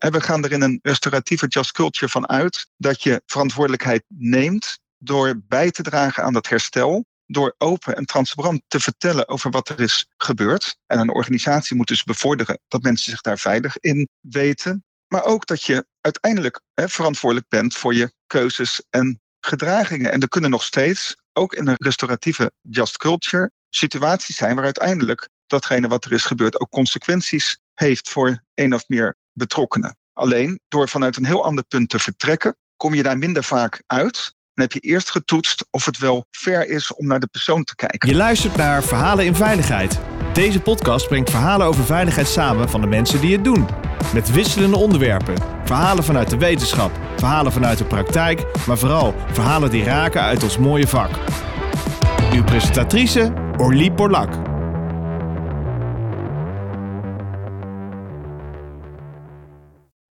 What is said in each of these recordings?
En we gaan er in een restauratieve just culture van uit dat je verantwoordelijkheid neemt door bij te dragen aan dat herstel. Door open en transparant te vertellen over wat er is gebeurd. En een organisatie moet dus bevorderen dat mensen zich daar veilig in weten. Maar ook dat je uiteindelijk hè, verantwoordelijk bent voor je keuzes en gedragingen. En er kunnen nog steeds, ook in een restauratieve just culture, situaties zijn waar uiteindelijk datgene wat er is gebeurd ook consequenties heeft voor één of meer betrokkenen. Alleen door vanuit een heel ander punt te vertrekken, kom je daar minder vaak uit. Dan heb je eerst getoetst of het wel fair is om naar de persoon te kijken. Je luistert naar Verhalen in Veiligheid. Deze podcast brengt verhalen over veiligheid samen van de mensen die het doen. Met wisselende onderwerpen. Verhalen vanuit de wetenschap, verhalen vanuit de praktijk, maar vooral verhalen die raken uit ons mooie vak. Uw presentatrice Orlie Borlak.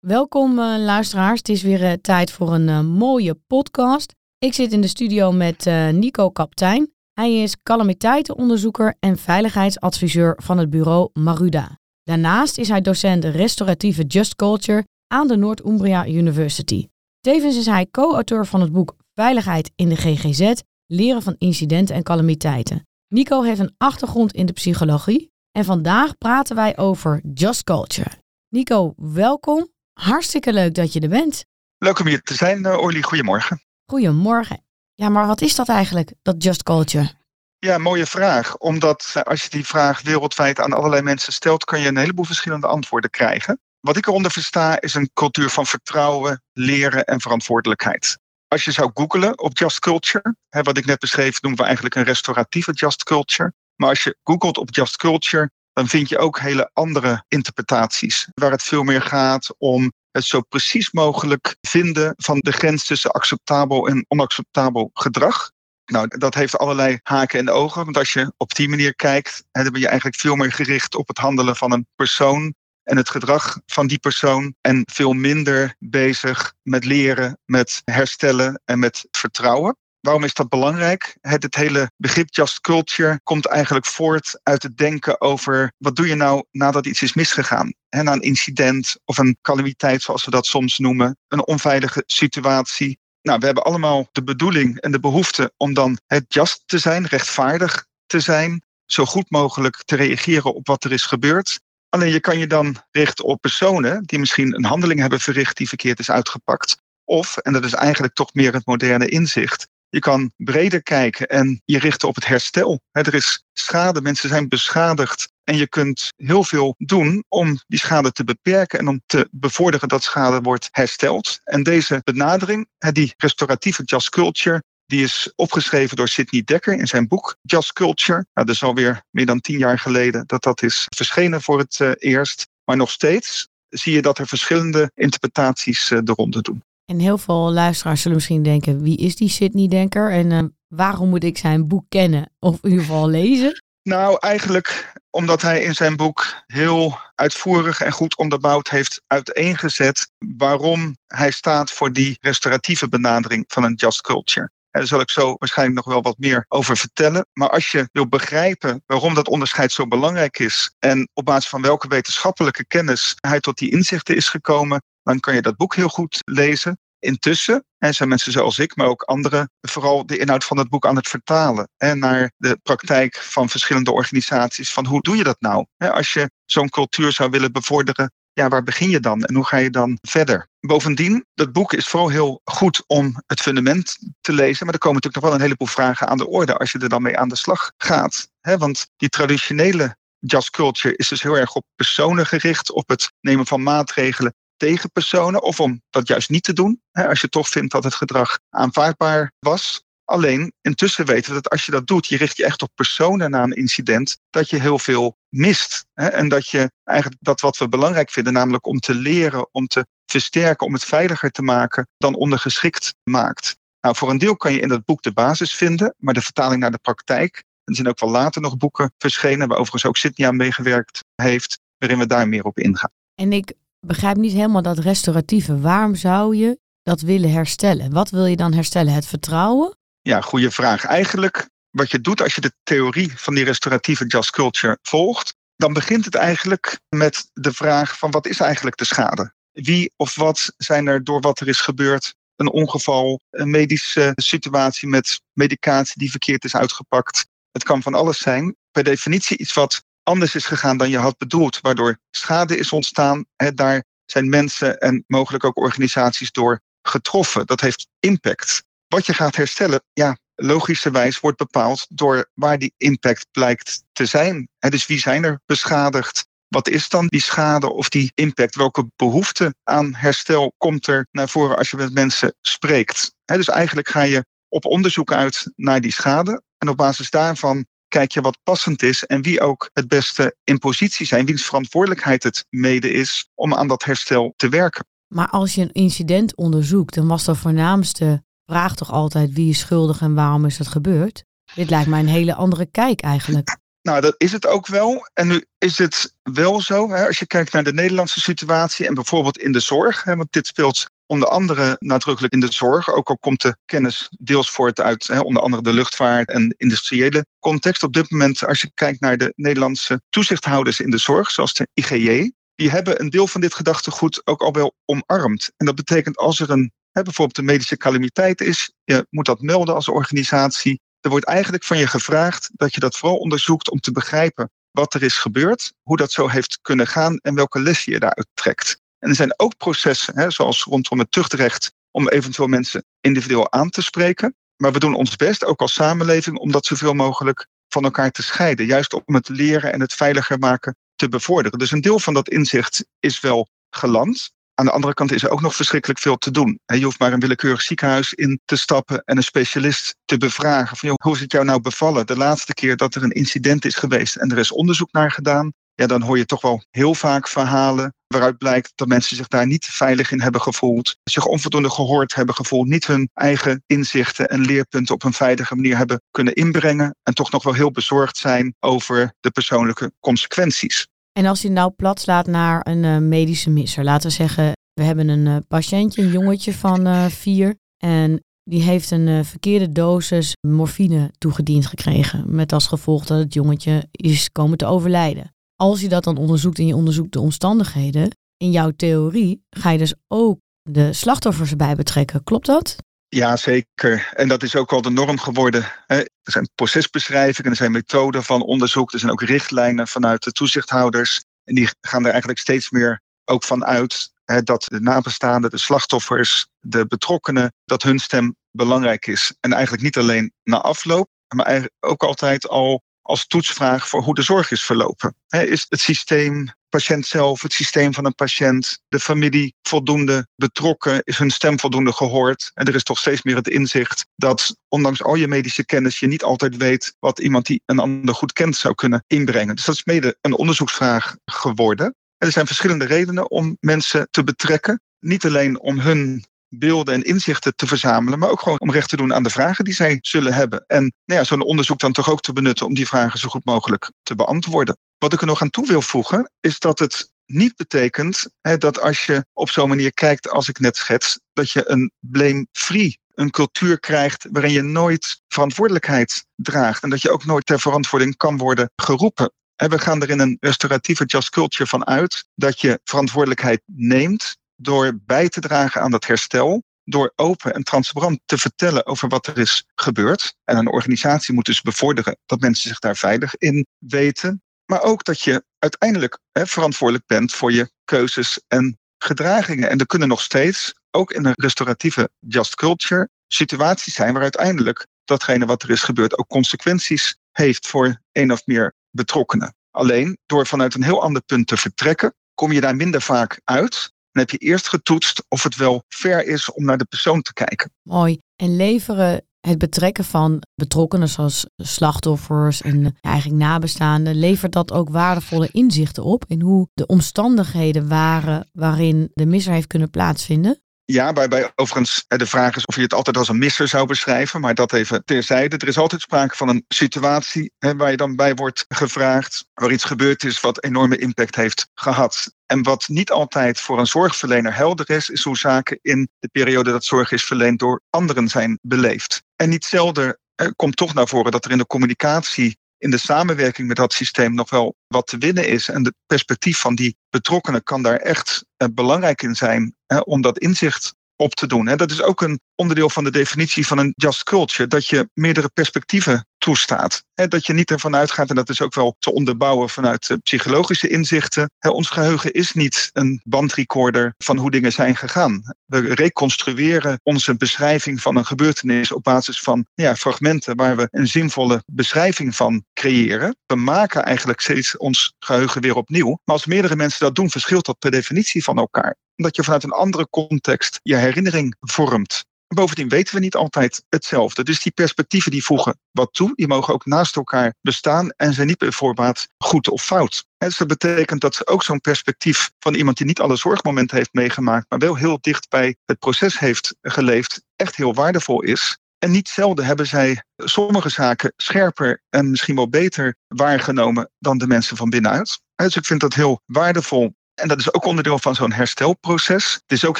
Welkom uh, luisteraars, het is weer uh, tijd voor een uh, mooie podcast. Ik zit in de studio met Nico Kaptein. Hij is calamiteitenonderzoeker en veiligheidsadviseur van het bureau Maruda. Daarnaast is hij docent restauratieve Just Culture aan de Noord-Umbria University. Tevens is hij co-auteur van het boek Veiligheid in de GGZ, leren van incidenten en calamiteiten. Nico heeft een achtergrond in de psychologie en vandaag praten wij over Just Culture. Nico, welkom. Hartstikke leuk dat je er bent. Leuk om hier te zijn, uh, Orly. Goedemorgen. Goedemorgen. Ja, maar wat is dat eigenlijk, dat Just Culture? Ja, mooie vraag. Omdat eh, als je die vraag wereldwijd aan allerlei mensen stelt, kan je een heleboel verschillende antwoorden krijgen. Wat ik eronder versta is een cultuur van vertrouwen, leren en verantwoordelijkheid. Als je zou googlen op Just Culture, hè, wat ik net beschreef, noemen we eigenlijk een restauratieve Just Culture. Maar als je googelt op Just Culture, dan vind je ook hele andere interpretaties. Waar het veel meer gaat om het zo precies mogelijk vinden van de grens tussen acceptabel en onacceptabel gedrag. Nou, dat heeft allerlei haken en ogen. Want als je op die manier kijkt, dan ben je eigenlijk veel meer gericht op het handelen van een persoon en het gedrag van die persoon. En veel minder bezig met leren, met herstellen en met vertrouwen. Waarom is dat belangrijk? Het, het, hele begrip just culture komt eigenlijk voort uit het denken over wat doe je nou nadat iets is misgegaan? He, na een incident of een calamiteit, zoals we dat soms noemen, een onveilige situatie. Nou, we hebben allemaal de bedoeling en de behoefte om dan het just te zijn, rechtvaardig te zijn, zo goed mogelijk te reageren op wat er is gebeurd. Alleen je kan je dan richten op personen die misschien een handeling hebben verricht die verkeerd is uitgepakt. Of, en dat is eigenlijk toch meer het moderne inzicht, je kan breder kijken en je richten op het herstel. Er is schade, mensen zijn beschadigd. En je kunt heel veel doen om die schade te beperken en om te bevorderen dat schade wordt hersteld. En deze benadering, die restauratieve just culture, die is opgeschreven door Sidney Dekker in zijn boek Just Culture. Nou, dat is alweer meer dan tien jaar geleden dat dat is verschenen voor het uh, eerst. Maar nog steeds zie je dat er verschillende interpretaties uh, de ronde doen. En heel veel luisteraars zullen misschien denken, wie is die Sidney Denker en uh, waarom moet ik zijn boek kennen of in ieder geval lezen? Nou, eigenlijk omdat hij in zijn boek heel uitvoerig en goed onderbouwd heeft uiteengezet waarom hij staat voor die restauratieve benadering van een just culture. En daar zal ik zo waarschijnlijk nog wel wat meer over vertellen. Maar als je wil begrijpen waarom dat onderscheid zo belangrijk is en op basis van welke wetenschappelijke kennis hij tot die inzichten is gekomen, dan kan je dat boek heel goed lezen. Intussen en zijn mensen zoals ik, maar ook anderen, vooral de inhoud van het boek aan het vertalen hè, naar de praktijk van verschillende organisaties. Van hoe doe je dat nou? Als je zo'n cultuur zou willen bevorderen, ja, waar begin je dan en hoe ga je dan verder? Bovendien, dat boek is vooral heel goed om het fundament te lezen, maar er komen natuurlijk nog wel een heleboel vragen aan de orde als je er dan mee aan de slag gaat. Want die traditionele just culture is dus heel erg op personen gericht, op het nemen van maatregelen tegen personen of om dat juist niet te doen, als je toch vindt dat het gedrag aanvaardbaar was. Alleen intussen weten we dat als je dat doet, je richt je echt op personen na een incident, dat je heel veel mist. Hè, en dat je eigenlijk dat wat we belangrijk vinden, namelijk om te leren, om te versterken, om het veiliger te maken, dan ondergeschikt maakt. Nou, voor een deel kan je in dat boek de basis vinden, maar de vertaling naar de praktijk. Er zijn ook wel later nog boeken verschenen, waar overigens ook Sydney aan meegewerkt heeft, waarin we daar meer op ingaan. En ik begrijp niet helemaal dat restauratieve. Waarom zou je dat willen herstellen? Wat wil je dan herstellen? Het vertrouwen? Ja, goede vraag. Eigenlijk wat je doet als je de theorie van die restauratieve just culture volgt, dan begint het eigenlijk met de vraag van wat is eigenlijk de schade? wie of wat zijn er door wat er is gebeurd een ongeval, een medische situatie met medicatie die verkeerd is uitgepakt. Het kan van alles zijn. Per definitie iets wat anders is gegaan dan je had bedoeld, waardoor schade is ontstaan. Daar zijn mensen en mogelijk ook organisaties door getroffen. Dat heeft impact. Wat je gaat herstellen, ja, logischerwijs wordt bepaald door waar die impact blijkt te zijn. He, dus wie zijn er beschadigd? Wat is dan die schade of die impact? Welke behoefte aan herstel komt er naar voren als je met mensen spreekt? dus eigenlijk ga je op onderzoek uit naar die schade. En op basis daarvan kijk je wat passend is en wie ook het beste in positie zijn, wiens verantwoordelijkheid het mede is om aan dat herstel te werken. Maar als je een incident onderzoekt, dan was de voornaamste vraag toch altijd wie is schuldig en waarom is het gebeurd? Dit lijkt mij een hele andere kijk eigenlijk. Nou, dat is het ook wel. En nu is het wel zo, hè, als je kijkt naar de Nederlandse situatie en bijvoorbeeld in de zorg, hè, want dit speelt onder andere nadrukkelijk in de zorg, ook al komt de kennis deels voort uit hè, onder andere de luchtvaart en industriële context. Op dit moment, als je kijkt naar de Nederlandse toezichthouders in de zorg, zoals de IGJ, die hebben een deel van dit gedachtegoed ook al wel omarmd. En dat betekent als er een, bijvoorbeeld een medische calamiteit is, je moet dat melden als organisatie. Er wordt eigenlijk van je gevraagd dat je dat vooral onderzoekt om te begrijpen wat er is gebeurd, hoe dat zo heeft kunnen gaan en welke lessen je daaruit trekt. En er zijn ook processen, hè, zoals rondom het tuchtrecht, om eventueel mensen individueel aan te spreken. Maar we doen ons best, ook als samenleving, om dat zoveel mogelijk van elkaar te scheiden. Juist om het leren en het veiliger maken te bevorderen. Dus een deel van dat inzicht is wel geland. Aan de andere kant is er ook nog verschrikkelijk veel te doen. Je hoeft maar een willekeurig ziekenhuis in te stappen en een specialist te bevragen. Van, joh, hoe is het jou nou bevallen? De laatste keer dat er een incident is geweest en er is onderzoek naar gedaan. Ja, dan hoor je toch wel heel vaak verhalen waaruit blijkt dat mensen zich daar niet veilig in hebben gevoeld, zich onvoldoende gehoord hebben gevoeld, niet hun eigen inzichten en leerpunten op een veilige manier hebben kunnen inbrengen en toch nog wel heel bezorgd zijn over de persoonlijke consequenties. En als je nou plat slaat naar een uh, medische misser, laten we zeggen, we hebben een uh, patiëntje, een jongetje van uh, vier. En die heeft een verkeerde dosis morfine toegediend gekregen. Met als gevolg dat het jongetje is komen te overlijden. Als je dat dan onderzoekt en je onderzoekt de omstandigheden, in jouw theorie ga je dus ook de slachtoffers erbij betrekken. Klopt dat? Ja, zeker. En dat is ook al de norm geworden. Er zijn procesbeschrijvingen, er zijn methoden van onderzoek, er zijn ook richtlijnen vanuit de toezichthouders. En die gaan er eigenlijk steeds meer ook van uit dat de nabestaanden, de slachtoffers, de betrokkenen, dat hun stem belangrijk is. En eigenlijk niet alleen na afloop, maar ook altijd al als toetsvraag voor hoe de zorg is verlopen. is het systeem, patiënt zelf, het systeem van een patiënt, de familie voldoende betrokken, is hun stem voldoende gehoord? En er is toch steeds meer het inzicht dat ondanks al je medische kennis je niet altijd weet wat iemand die een ander goed kent zou kunnen inbrengen. Dus dat is mede een onderzoeksvraag geworden. er zijn verschillende redenen om mensen te betrekken. Niet alleen om hun beelden en inzichten te verzamelen, maar ook gewoon om recht te doen aan de vragen die zij zullen hebben. En nou ja, zo'n onderzoek dan toch ook te benutten om die vragen zo goed mogelijk te beantwoorden. Wat ik er nog aan toe wil voegen, is dat het niet betekent hè, dat als je op zo'n manier kijkt als ik net schets, dat je een blame-free, een cultuur krijgt waarin je nooit verantwoordelijkheid draagt en dat je ook nooit ter verantwoording kan worden geroepen. En we gaan er in een restauratieve just culture van uit dat je verantwoordelijkheid neemt door bij te dragen aan dat herstel, door open en transparant te vertellen over wat er is gebeurd. En een organisatie moet dus bevorderen dat mensen zich daar veilig in weten. Maar ook dat je uiteindelijk hè, verantwoordelijk bent voor je keuzes en gedragingen. En er kunnen nog steeds, ook in een restauratieve just culture, situaties zijn waar uiteindelijk datgene wat er is gebeurd ook consequenties heeft voor één of meer betrokkenen. Alleen door vanuit een heel ander punt te vertrekken, kom je daar minder vaak uit dan heb je eerst getoetst of het wel fair is om naar de persoon te kijken. Mooi. En leveren het betrekken van betrokkenen zoals slachtoffers en eigenlijk nabestaanden, levert dat ook waardevolle inzichten op in hoe de omstandigheden waren waarin de misser heeft kunnen plaatsvinden? Ja, waarbij overigens de vraag is of je het altijd als een misser zou beschrijven, maar dat even terzijde. Er is altijd sprake van een situatie hè, waar je dan bij wordt gevraagd, waar iets gebeurd is wat enorme impact heeft gehad. En wat niet altijd voor een zorgverlener helder is, is hoe zaken in de periode dat zorg is verleend door anderen zijn beleefd. En niet zelden komt toch naar voren dat er in de communicatie in de samenwerking met dat systeem nog wel wat te winnen is. En het perspectief van die betrokkenen kan daar echt uh, belangrijk in zijn hè, om dat inzicht op te doen. Dat is ook een onderdeel van de definitie van een just culture, dat je meerdere perspectieven toestaat. Dat je niet ervan uitgaat, en dat is ook wel te onderbouwen vanuit psychologische inzichten. Ons geheugen is niet een bandrecorder van hoe dingen zijn gegaan. We reconstrueren onze beschrijving van een gebeurtenis op basis van ja, fragmenten waar we een zinvolle beschrijving van creëren. We maken eigenlijk steeds ons geheugen weer opnieuw. Maar als meerdere mensen dat doen, verschilt dat per definitie van elkaar omdat je vanuit een andere context je herinnering vormt. Bovendien weten we niet altijd hetzelfde. Dus die perspectieven die voegen wat toe. Die mogen ook naast elkaar bestaan en zijn niet voorbaat goed of fout. Dus dat betekent dat ook zo'n perspectief van iemand die niet alle zorgmomenten heeft meegemaakt, maar wel heel dicht bij het proces heeft geleefd, echt heel waardevol is. En niet zelden hebben zij sommige zaken scherper en misschien wel beter waargenomen dan de mensen van binnenuit. Dus ik vind dat heel waardevol en dat is ook onderdeel van zo'n herstelproces. Het is ook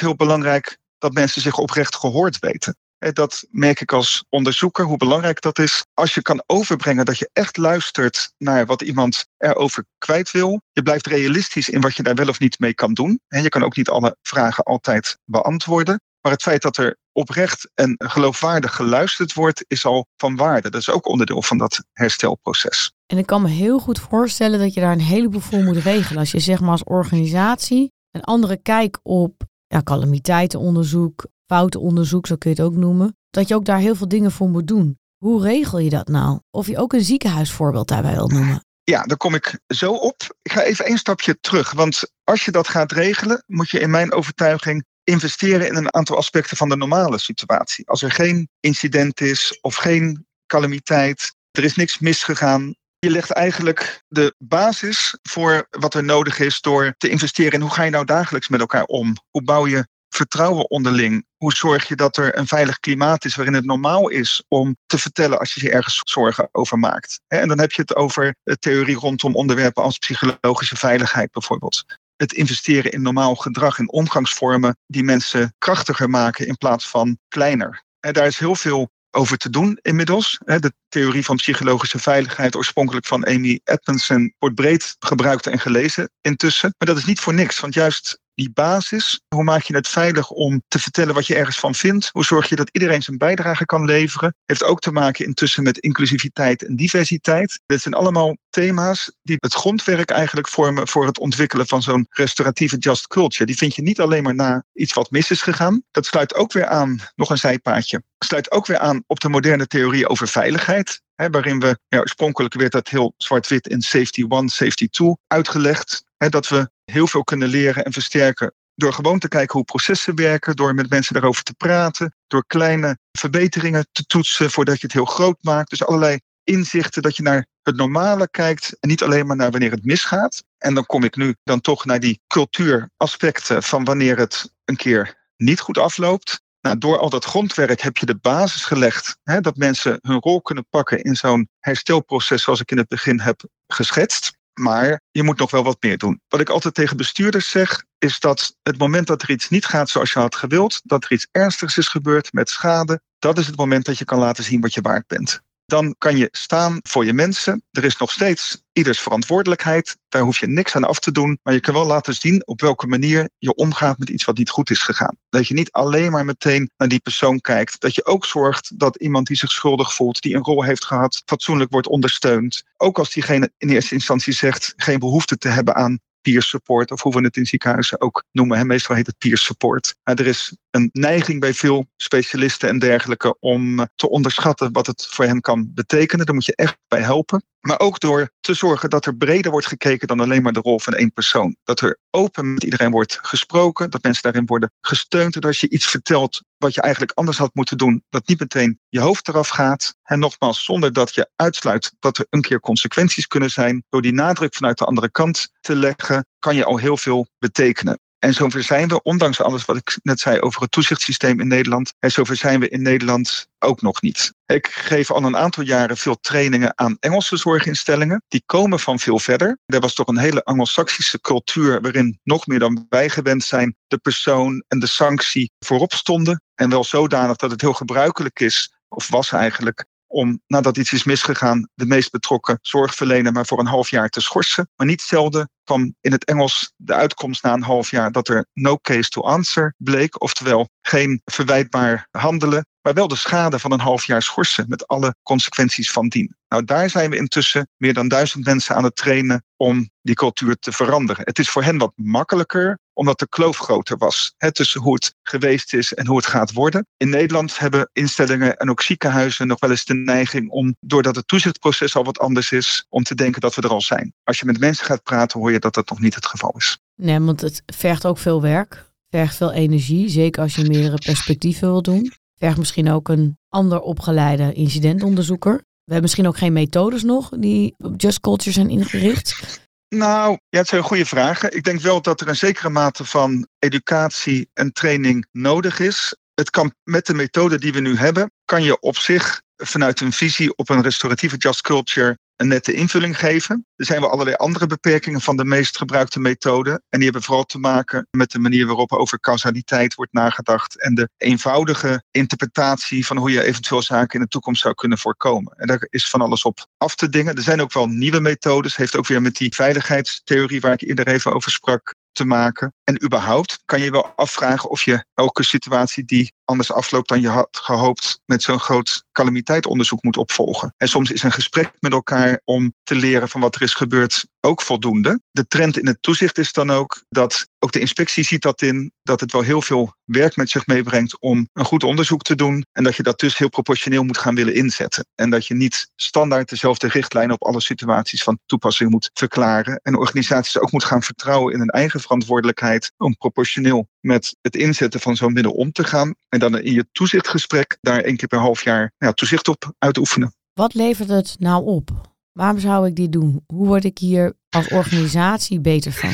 heel belangrijk dat mensen zich oprecht gehoord weten. Dat merk ik als onderzoeker, hoe belangrijk dat is. Als je kan overbrengen dat je echt luistert naar wat iemand erover kwijt wil. Je blijft realistisch in wat je daar wel of niet mee kan doen. En je kan ook niet alle vragen altijd beantwoorden. Maar het feit dat er oprecht en geloofwaardig geluisterd wordt, is al van waarde. Dat is ook onderdeel van dat herstelproces. En ik kan me heel goed voorstellen dat je daar een heleboel voor moet regelen. Als je zeg maar als organisatie een andere kijk op ja, calamiteitenonderzoek, foutenonderzoek, zo kun je het ook noemen. Dat je ook daar heel veel dingen voor moet doen. Hoe regel je dat nou? Of je ook een ziekenhuisvoorbeeld daarbij wil noemen? Ja, daar kom ik zo op. Ik ga even een stapje terug. Want als je dat gaat regelen, moet je in mijn overtuiging investeren in een aantal aspecten van de normale situatie. Als er geen incident is of geen calamiteit, er is niks misgegaan. Je legt eigenlijk de basis voor wat er nodig is door te investeren in hoe ga je nou dagelijks met elkaar om? Hoe bouw je vertrouwen onderling? Hoe zorg je dat er een veilig klimaat is waarin het normaal is om te vertellen als je je ergens zorgen over maakt? En dan heb je het over theorie rondom onderwerpen als psychologische veiligheid bijvoorbeeld het investeren in normaal gedrag en omgangsvormen die mensen krachtiger maken in plaats van kleiner. En daar is heel veel over te doen inmiddels. De theorie van psychologische veiligheid, oorspronkelijk van Amy Edmondson, wordt breed gebruikt en gelezen intussen. Maar dat is niet voor niks, want juist die basis. Hoe maak je het veilig om te vertellen wat je ergens van vindt? Hoe zorg je dat iedereen zijn bijdrage kan leveren? Heeft ook te maken intussen met inclusiviteit en diversiteit. Dit zijn allemaal thema's die het grondwerk eigenlijk vormen voor het ontwikkelen van zo'n restauratieve just culture. Die vind je niet alleen maar na iets wat mis is gegaan. Dat sluit ook weer aan, nog een zijpaadje, sluit ook weer aan op de moderne theorie over veiligheid. Waarin we, ja, oorspronkelijk werd dat heel zwart-wit in safety one, safety two uitgelegd. Dat we heel veel kunnen leren en versterken door gewoon te kijken hoe processen werken, door met mensen daarover te praten, door kleine verbeteringen te toetsen voordat je het heel groot maakt. Dus allerlei inzichten dat je naar het normale kijkt en niet alleen maar naar wanneer het misgaat. En dan kom ik nu dan toch naar die cultuuraspecten van wanneer het een keer niet goed afloopt. Nou, door al dat grondwerk heb je de basis gelegd hè, dat mensen hun rol kunnen pakken in zo'n herstelproces zoals ik in het begin heb geschetst. Maar je moet nog wel wat meer doen. Wat ik altijd tegen bestuurders zeg, is dat het moment dat er iets niet gaat zoals je had gewild, dat er iets ernstigs is gebeurd met schade, dat is het moment dat je kan laten zien wat je waard bent dan kan je staan voor je mensen. Er is nog steeds ieders verantwoordelijkheid. Daar hoef je niks aan af te doen. Maar je kan wel laten zien op welke manier je omgaat met iets wat niet goed is gegaan. Dat je niet alleen maar meteen naar die persoon kijkt. Dat je ook zorgt dat iemand die zich schuldig voelt, die een rol heeft gehad, fatsoenlijk wordt ondersteund. Ook als diegene in eerste instantie zegt geen behoefte te hebben aan peer support, of hoe we het in ziekenhuizen ook noemen. Meestal heet het peer support. er is een neiging bij veel specialisten en dergelijke om te onderschatten wat het voor hen kan betekenen. Daar moet je echt bij helpen. Maar ook door te zorgen dat er breder wordt gekeken dan alleen maar de rol van één persoon. Dat er open met iedereen wordt gesproken, dat mensen daarin worden gesteund. Dat als je iets vertelt wat je eigenlijk anders had moeten doen, dat niet meteen je hoofd eraf gaat. En nogmaals, zonder dat je uitsluit dat er een keer consequenties kunnen zijn. Door die nadruk vanuit de andere kant te leggen, kan je al heel veel betekenen. En zover zijn we, ondanks alles wat ik net zei over het toezichtssysteem in Nederland, en zover zijn we in Nederland ook nog niet. Ik geef al een aantal jaren veel trainingen aan Engelse zorginstellingen. Die komen van veel verder. Er was toch een hele Anglo-Saxische cultuur waarin nog meer dan wij gewend zijn de persoon en de sanctie voorop stonden. En wel zodanig dat het heel gebruikelijk is, of was eigenlijk, om nadat iets is misgegaan de meest betrokken zorgverlener maar voor een half jaar te schorsen. Maar niet zelden kwam in het Engels de uitkomst na een half jaar dat er no case to answer bleek, oftewel geen verwijtbaar handelen, maar wel de schade van een half jaar schorsen met alle consequenties van dien. Nou, daar zijn we intussen meer dan duizend mensen aan het trainen om die cultuur te veranderen. Het is voor hen wat makkelijker, omdat de kloof groter was tussen hoe het geweest is en hoe het gaat worden. In Nederland hebben instellingen en ook ziekenhuizen nog wel eens de neiging om, doordat het toezichtproces al wat anders is, om te denken dat we er al zijn. Als je met mensen gaat praten, hoor je dat dat nog niet het geval is. Nee, want het vergt ook veel werk, vergt veel energie, zeker als je meerdere perspectieven wil doen. Vergt misschien ook een ander opgeleide incidentonderzoeker. We hebben misschien ook geen methodes nog die op Just Culture zijn ingericht. Nou, ja, het zijn goede vragen. Ik denk wel dat er een zekere mate van educatie en training nodig is. Het kan met de methode die we nu hebben, kan je op zich vanuit een visie op een restauratieve just culture een nette invulling geven. Er zijn wel allerlei andere beperkingen van de meest gebruikte methode. En die hebben vooral te maken met de manier waarop over causaliteit wordt nagedacht. En de eenvoudige interpretatie van hoe je eventueel zaken in de toekomst zou kunnen voorkomen. En daar is van alles op af te dingen. Er zijn ook wel nieuwe methodes. Heeft ook weer met die veiligheidstheorie waar ik eerder even over sprak te maken. En überhaupt kan je wel afvragen of je elke situatie die anders afloopt dan je had gehoopt met zo'n groot calamiteitsonderzoek moet opvolgen. En soms is een gesprek met elkaar om te leren van wat er is gebeurd ook voldoende. De trend in het toezicht is dan ook dat ook de inspectie ziet dat in dat het wel heel veel werk met zich meebrengt om een goed onderzoek te doen en dat je dat dus heel proportioneel moet gaan willen inzetten. En dat je niet standaard dezelfde richtlijnen op alle situaties van toepassing moet verklaren en organisaties ook moet gaan vertrouwen in hun eigen verantwoordelijkheid om proportioneel met het inzetten van zo'n middel om te gaan en dan in je toezichtgesprek daar één keer per half jaar ja, toezicht op uitoefenen. Wat levert het nou op? Waarom zou ik dit doen? Hoe word ik hier als organisatie beter van?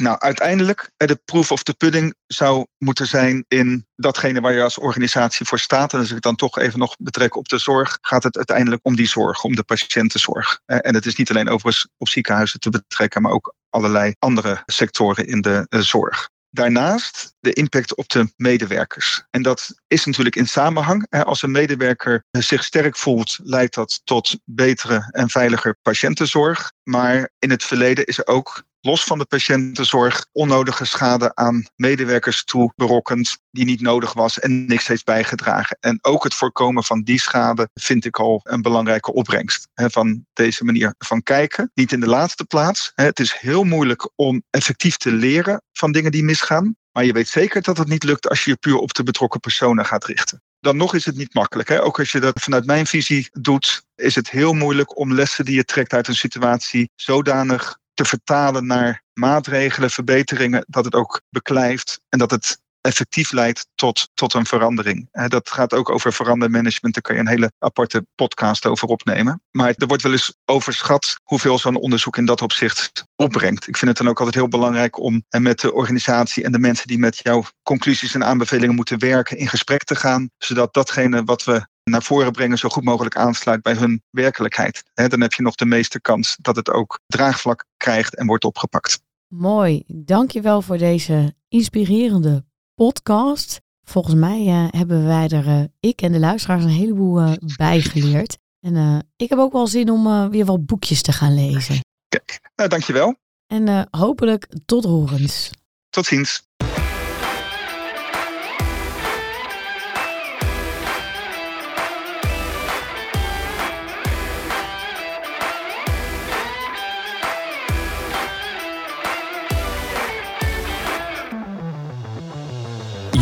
Nou, uiteindelijk, de proof of the pudding zou moeten zijn in datgene waar je als organisatie voor staat. En als ik dan toch even nog betrek op de zorg, gaat het uiteindelijk om die zorg, om de patiëntenzorg. En het is niet alleen overigens op ziekenhuizen te betrekken, maar ook allerlei andere sectoren in de zorg. Daarnaast de impact op de medewerkers. En dat is natuurlijk in samenhang. Als een medewerker zich sterk voelt, leidt dat tot betere en veiliger patiëntenzorg. Maar in het verleden is er ook los van de patiëntenzorg onnodige schade aan medewerkers toe berokkend die niet nodig was en niks heeft bijgedragen. En ook het voorkomen van die schade vind ik al een belangrijke opbrengst hè, van deze manier van kijken. Niet in de laatste plaats. Hè, het is heel moeilijk om effectief te leren van dingen die misgaan. Maar je weet zeker dat het niet lukt als je je puur op de betrokken personen gaat richten. Dan nog is het niet makkelijk. Hè? Ook als je dat vanuit mijn visie doet, is het heel moeilijk om lessen die je trekt uit een situatie zodanig te vertalen naar maatregelen, verbeteringen, dat het ook beklijft en dat het effectief leidt tot, tot een verandering. Dat gaat ook over verandermanagement. Daar kan je een hele aparte podcast over opnemen. Maar er wordt wel eens overschat hoeveel zo'n onderzoek in dat opzicht opbrengt. Ik vind het dan ook altijd heel belangrijk om met de organisatie en de mensen die met jouw conclusies en aanbevelingen moeten werken in gesprek te gaan. Zodat datgene wat we naar voren brengen zo goed mogelijk aansluit bij hun werkelijkheid. dan heb je nog de meeste kans dat het ook draagvlak krijgt en wordt opgepakt. Mooi, dankjewel voor deze inspirerende podcast. Volgens mij uh, hebben wij er, uh, ik en de luisteraars, een heleboel uh, bij geleerd. En ik heb ook wel zin om weer wat boekjes te gaan lezen. Kijk, nou dankjewel. En hopelijk tot horens. Tot ziens.